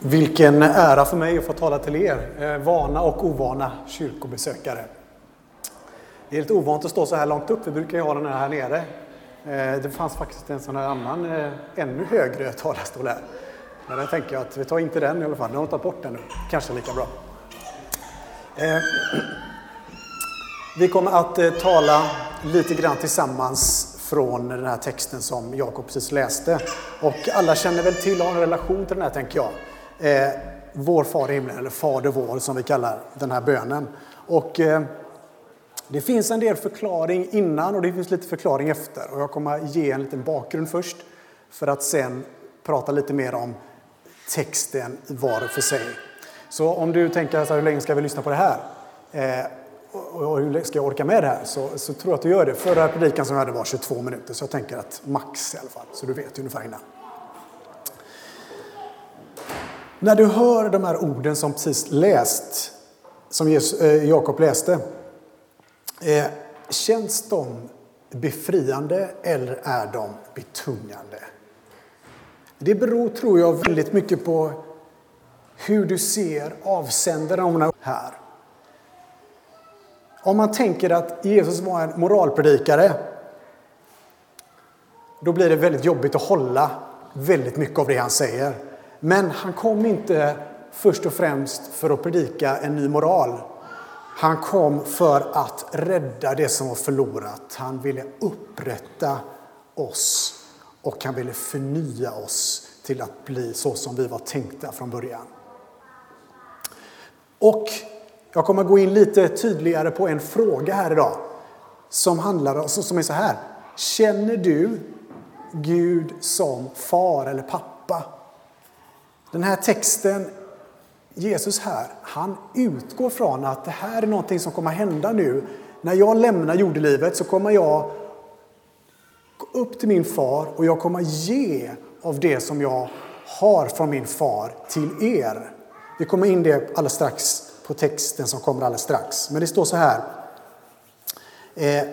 Vilken ära för mig att få tala till er, eh, vana och ovana kyrkobesökare. Det är lite ovant att stå så här långt upp, vi brukar ju ha den här nere. Eh, det fanns faktiskt en sån här annan, eh, ännu högre talarstol här. Men jag tänker att vi tar inte den i alla fall, den har tagit bort den nu. Kanske lika bra. Vi kommer att tala lite grann tillsammans från den här texten som Jakob precis läste. Och alla känner väl till och har en relation till den här, tänker jag eh, Vår far i himlen, eller Fader vår som vi kallar den här bönen. Och, eh, det finns en del förklaring innan och det finns lite förklaring efter. Och jag kommer ge en liten bakgrund först för att sen prata lite mer om texten var för sig. Så om du tänker så här, hur länge ska vi lyssna på det här? Eh, och hur ska jag orka med det här? Så, så tror jag att du gör det. Förra predikan som jag hade var 22 minuter, så jag tänker att max i alla fall, så du vet ungefär innan. När du hör de här orden som precis läst, som eh, Jakob läste, eh, känns de befriande eller är de betungande? Det beror, tror jag, väldigt mycket på hur du ser avsändaren här. Om man tänker att Jesus var en moralpredikare, då blir det väldigt jobbigt att hålla väldigt mycket av det han säger. Men han kom inte först och främst för att predika en ny moral. Han kom för att rädda det som var förlorat. Han ville upprätta oss och han ville förnya oss till att bli så som vi var tänkta från början. Och jag kommer gå in lite tydligare på en fråga här idag som handlar som är så här. Känner du Gud som far eller pappa? Den här texten, Jesus här, han utgår från att det här är någonting som kommer att hända nu. När jag lämnar jordelivet så kommer jag gå upp till min far och jag kommer ge av det som jag har från min far till er. Vi kommer in det alldeles strax på texten som kommer alldeles strax. Men det står så här eh,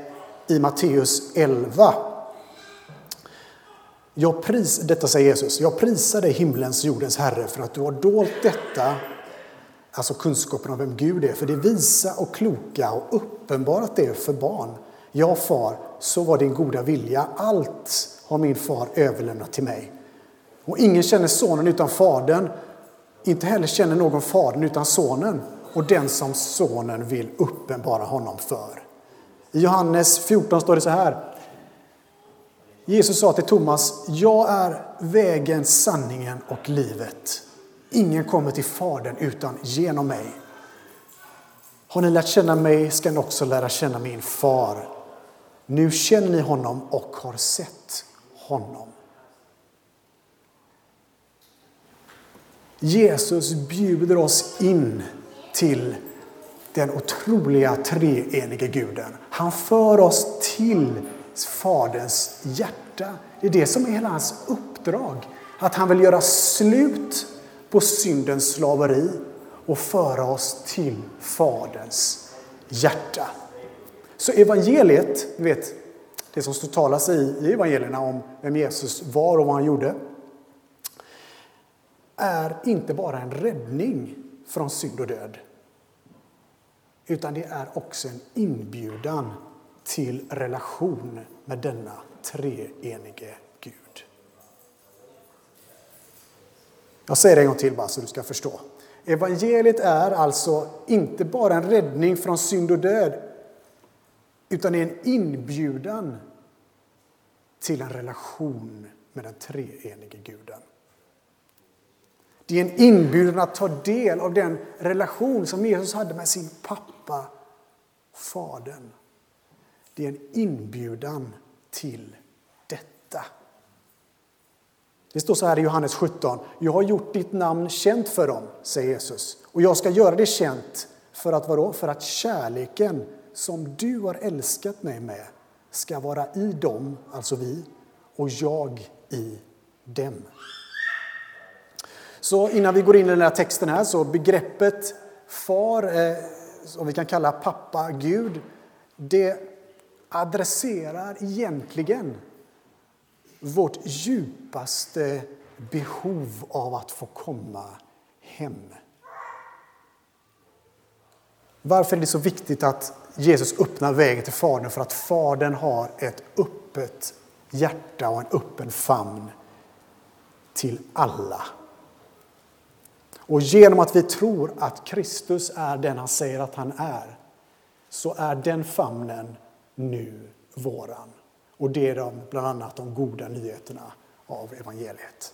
i Matteus 11, jag pris, detta säger Jesus. Jag prisar dig, himlens och jordens Herre, för att du har dolt detta, alltså kunskapen om vem Gud är, för det visa och kloka och uppenbarat det för barn. Ja, far, så var din goda vilja. Allt har min far överlämnat till mig. Och ingen känner sonen utan fadern. Inte heller känner någon fadern utan sonen och den som sonen vill uppenbara honom för. I Johannes 14 står det så här. Jesus sa till Thomas, jag är vägen, sanningen och livet. Ingen kommer till Fadern utan genom mig. Har ni lärt känna mig ska ni också lära känna min far. Nu känner ni honom och har sett honom. Jesus bjuder oss in till den otroliga treenige guden. Han för oss till Faderns hjärta. Det är det som är hela hans uppdrag. Att han vill göra slut på syndens slaveri och föra oss till Faderns hjärta. Så evangeliet, ni vet, det som står talas i, i evangelierna om vem Jesus var och vad han gjorde, är inte bara en räddning från synd och död. Utan det är också en inbjudan till relation med denna treenige Gud. Jag säger det en gång till bara så du ska förstå. Evangeliet är alltså inte bara en räddning från synd och död utan en inbjudan till en relation med den treenige guden. Det är en inbjudan att ta del av den relation som Jesus hade med sin pappa, Fadern. Det är en inbjudan till detta. Det står så här i Johannes 17. Jag har gjort ditt namn känt för dem, säger Jesus. Och jag ska göra det känt för att vadå? För att kärleken som du har älskat mig med ska vara i dem, alltså vi, och jag i dem. Så innan vi går in i den här texten här så begreppet far, eh, som vi kan kalla pappa Gud, det adresserar egentligen vårt djupaste behov av att få komma hem. Varför är det så viktigt att Jesus öppnar vägen till Fadern? För att Fadern har ett öppet hjärta och en öppen famn till alla. Och genom att vi tror att Kristus är den han säger att han är, så är den famnen nu våran. Och det är de, bland annat de goda nyheterna av evangeliet.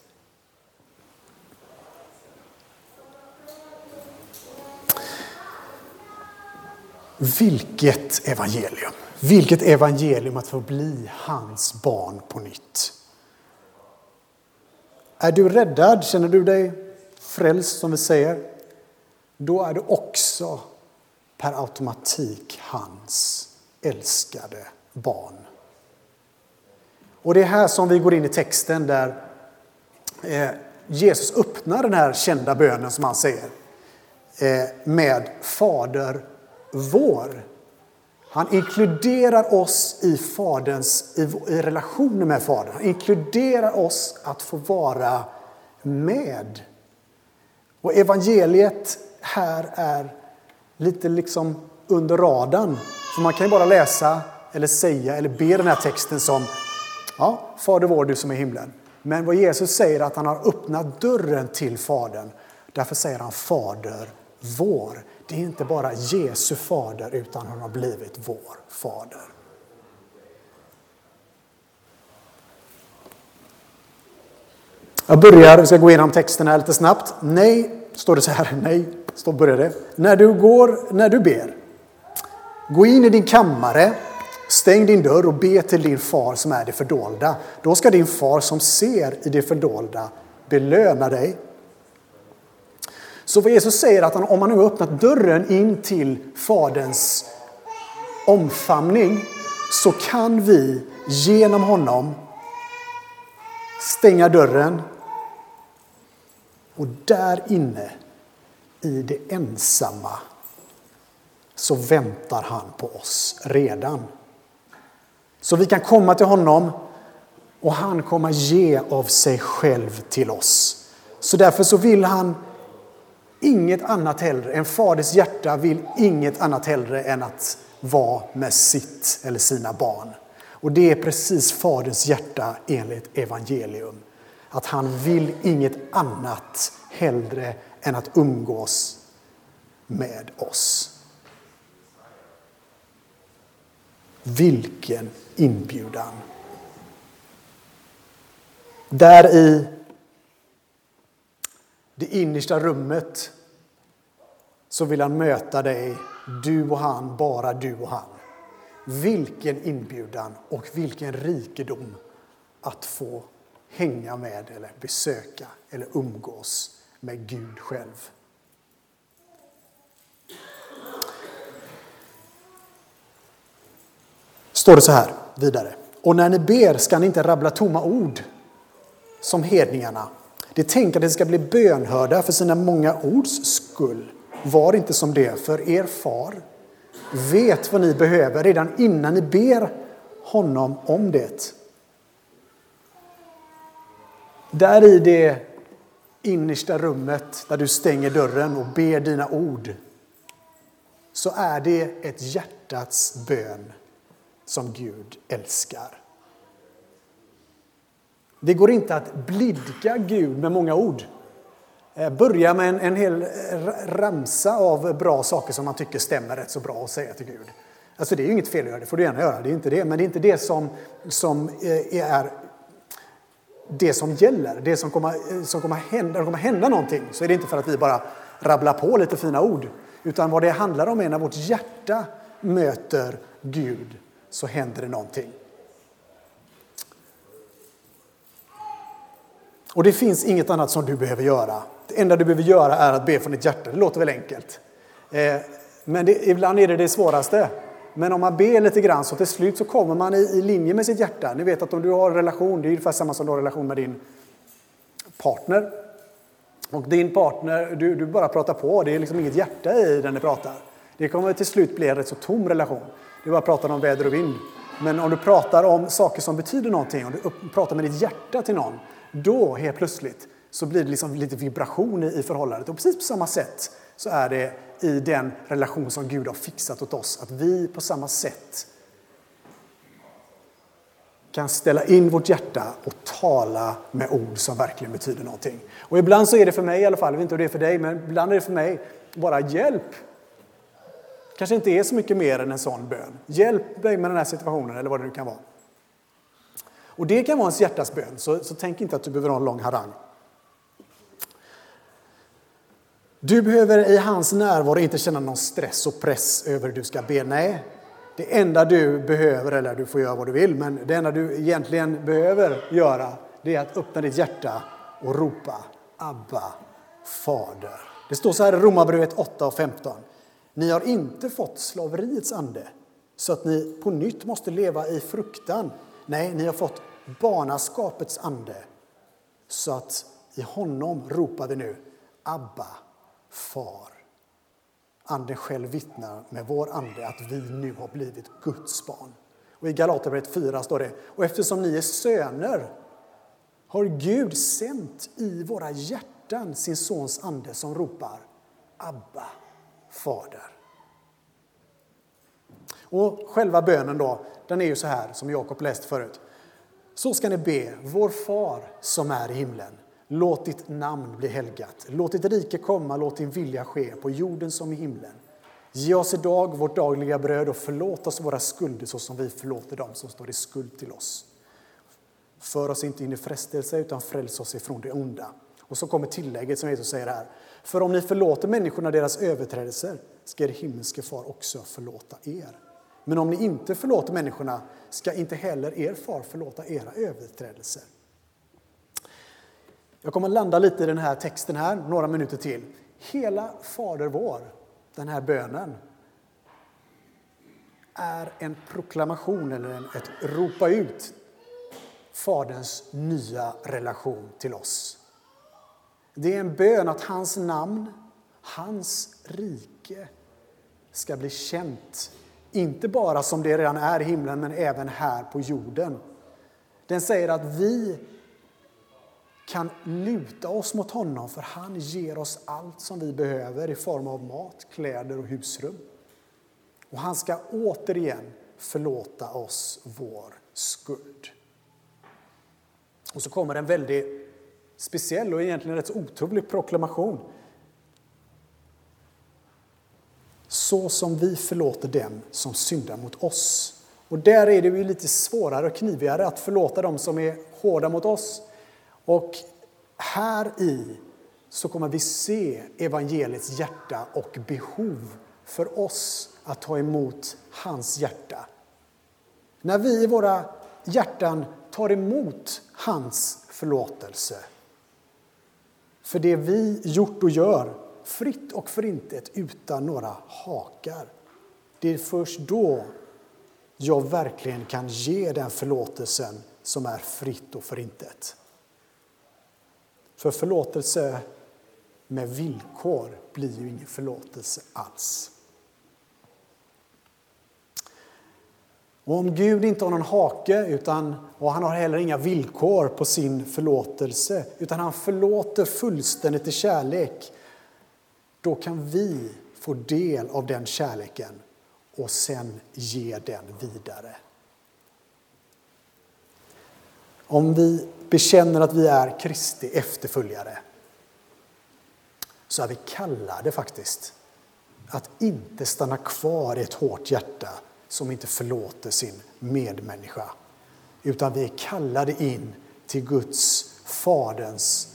Vilket evangelium! Vilket evangelium att få bli hans barn på nytt. Är du räddad, känner du dig frälst som vi säger, då är du också per automatik hans älskade barn. Och det är här som vi går in i texten där eh, Jesus öppnar den här kända bönen som han säger eh, med Fader vår. Han inkluderar oss i, faderns, i, i relationen med Fadern. Han inkluderar oss att få vara med. Och evangeliet här är lite liksom under radarn. För man kan ju bara läsa eller säga eller be den här texten som Ja, Fader vår, du som är i himlen. Men vad Jesus säger är att han har öppnat dörren till Fadern. Därför säger han Fader vår. Det är inte bara Jesu fader utan han har blivit vår fader. Jag börjar, vi ska gå igenom texten här lite snabbt. Nej, står det så här, nej, står börjar det. När du går, när du ber, gå in i din kammare, stäng din dörr och be till din far som är det fördolda. Då ska din far som ser i det fördolda belöna dig så vad Jesus säger att om man nu har öppnat dörren in till Faderns omfamning så kan vi genom honom stänga dörren och där inne i det ensamma så väntar han på oss redan. Så vi kan komma till honom och han kommer ge av sig själv till oss. Så därför så vill han inget annat hellre, en faders hjärta vill inget annat hellre än att vara med sitt eller sina barn. Och det är precis faderns hjärta enligt evangelium. Att han vill inget annat hellre än att umgås med oss. Vilken inbjudan! Där i det innersta rummet så vill han möta dig, du och han, bara du och han. Vilken inbjudan och vilken rikedom att få hänga med eller besöka eller umgås med Gud själv. Står det så här vidare. Och när ni ber ska ni inte rabbla tomma ord som hedningarna de tänker att de ska bli bönhörda för sina många ords skull. Var inte som det, för er far vet vad ni behöver redan innan ni ber honom om det. Där i det innersta rummet där du stänger dörren och ber dina ord så är det ett hjärtats bön som Gud älskar. Det går inte att blidka Gud med många ord. Eh, börja med en, en hel eh, ramsa av bra saker som man tycker stämmer rätt så bra att säga till Gud. Alltså det är inget fel att göra, det får du gärna göra. Det är inte det. Men det är inte det som, som eh, är det som gäller. Det som kommer, som kommer hända, det kommer hända någonting så är det inte för att vi bara rabblar på lite fina ord. Utan vad det handlar om är när vårt hjärta möter Gud så händer det någonting. Och det finns inget annat som du behöver göra. Det enda du behöver göra är att be från ditt hjärta. Det låter väl enkelt? Eh, men det, ibland är det det svåraste. Men om man ber lite grann så till slut så kommer man i, i linje med sitt hjärta. Ni vet att om du har en relation, det är ungefär samma som du har en relation med din partner. Och din partner, du, du bara pratar på, det är liksom inget hjärta i den du pratar. Det kommer till slut bli en rätt så tom relation. Du bara pratar om väder och vind. Men om du pratar om saker som betyder någonting, om du pratar med ditt hjärta till någon, då helt plötsligt så blir det liksom lite vibration i förhållandet. Och precis på samma sätt så är det i den relation som Gud har fixat åt oss. Att vi på samma sätt kan ställa in vårt hjärta och tala med ord som verkligen betyder någonting. Och ibland så är det för mig i alla fall, jag vet inte hur det är för dig, men ibland är det för mig bara hjälp kanske inte är så mycket mer än en sån bön. Hjälp mig med den här situationen eller vad det nu kan vara. Och det kan vara ens hjärtas bön, så, så tänk inte att du behöver ha en lång harang. Du behöver i hans närvaro inte känna någon stress och press över hur du ska be. Nej, det enda du behöver, eller du får göra vad du vill, men det enda du egentligen behöver göra det är att öppna ditt hjärta och ropa Abba, Fader. Det står så här i Romarbrevet 8 och 15. Ni har inte fått slaveriets ande så att ni på nytt måste leva i fruktan. Nej, ni har fått barnaskapets ande så att i honom ropar vi nu Abba, Far. Anden själv vittnar med vår ande att vi nu har blivit Guds barn. Och I Galaterbrevet 4 står det, och eftersom ni är söner har Gud sänt i våra hjärtan sin sons ande som ropar Abba, Fader. Och själva bönen då, den är ju så här som Jakob läst förut. Så ska ni be, vår far som är i himlen. Låt ditt namn bli helgat. Låt ditt rike komma, låt din vilja ske på jorden som i himlen. Ge oss idag vårt dagliga bröd och förlåt oss våra skulder så som vi förlåter dem som står i skuld till oss. För oss inte in i frestelse utan fräls oss ifrån det onda. Och så kommer tillägget som Jesus säger här. För om ni förlåter människorna deras överträdelser ska er himmelske far också förlåta er. Men om ni inte förlåter människorna ska inte heller er far förlåta era överträdelser. Jag kommer att landa lite i den här texten här, några minuter till. Hela Fader vår, den här bönen, är en proklamation eller ett ropa ut Faderns nya relation till oss. Det är en bön att hans namn, hans rike ska bli känt. Inte bara som det redan är i himlen, men även här på jorden. Den säger att vi kan luta oss mot honom för han ger oss allt som vi behöver i form av mat, kläder och husrum. Och han ska återigen förlåta oss vår skuld. Och så kommer en väldigt speciell och egentligen rätt otrolig proklamation. Så som vi förlåter dem som syndar mot oss. Och där är det ju lite svårare och knivigare att förlåta dem som är hårda mot oss och här i så kommer vi se evangeliets hjärta och behov för oss att ta emot hans hjärta. När vi i våra hjärtan tar emot hans förlåtelse för det vi gjort och gör, fritt och förintet utan några hakar. Det är först då jag verkligen kan ge den förlåtelsen som är fritt och förintet. För förlåtelse med villkor blir ju ingen förlåtelse alls. Och om Gud inte har någon hake utan, och han har heller inga villkor på sin förlåtelse utan han förlåter fullständigt i kärlek då kan vi få del av den kärleken och sen ge den vidare. Om vi bekänner att vi är Kristi efterföljare så är vi kallade faktiskt att inte stanna kvar i ett hårt hjärta som inte förlåter sin medmänniska. Utan vi är kallade in till Guds, Faderns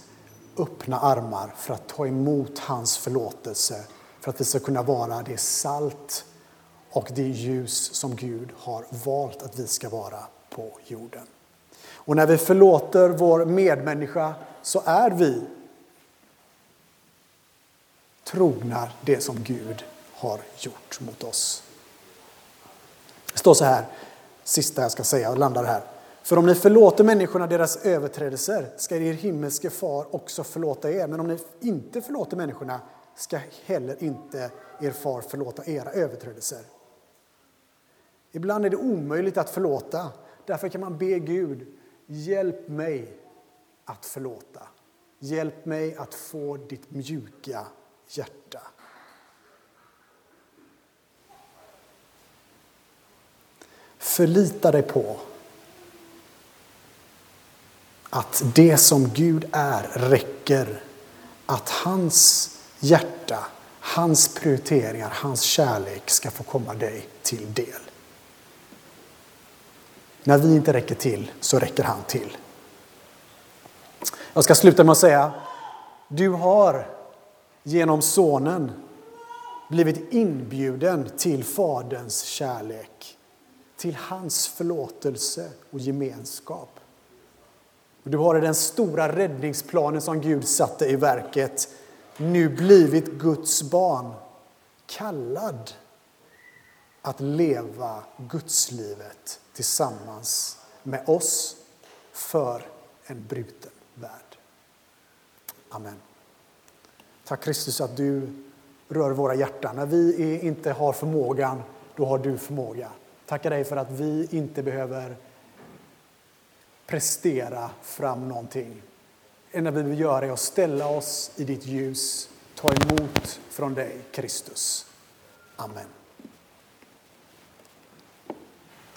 öppna armar för att ta emot hans förlåtelse för att vi ska kunna vara det salt och det ljus som Gud har valt att vi ska vara på jorden. Och när vi förlåter vår medmänniska så är vi trogna det som Gud har gjort mot oss. Det står så här, sista jag ska säga och landar här. För om ni förlåter människorna deras överträdelser ska er himmelske far också förlåta er. Men om ni inte förlåter människorna ska heller inte er far förlåta era överträdelser. Ibland är det omöjligt att förlåta. Därför kan man be Gud Hjälp mig att förlåta. Hjälp mig att få ditt mjuka hjärta. Förlita dig på att det som Gud är räcker. Att hans hjärta, hans prioriteringar, hans kärlek ska få komma dig till del. När vi inte räcker till så räcker han till. Jag ska sluta med att säga, du har genom sonen blivit inbjuden till Faderns kärlek, till hans förlåtelse och gemenskap. Du har i den stora räddningsplanen som Gud satte i verket nu blivit Guds barn, kallad att leva Gudslivet tillsammans med oss för en bruten värld. Amen. Tack Kristus att du rör våra hjärtan. När vi inte har förmågan, då har du förmåga. Tackar dig för att vi inte behöver prestera fram någonting. Det enda vi vill göra är att ställa oss i ditt ljus, ta emot från dig, Kristus. Amen.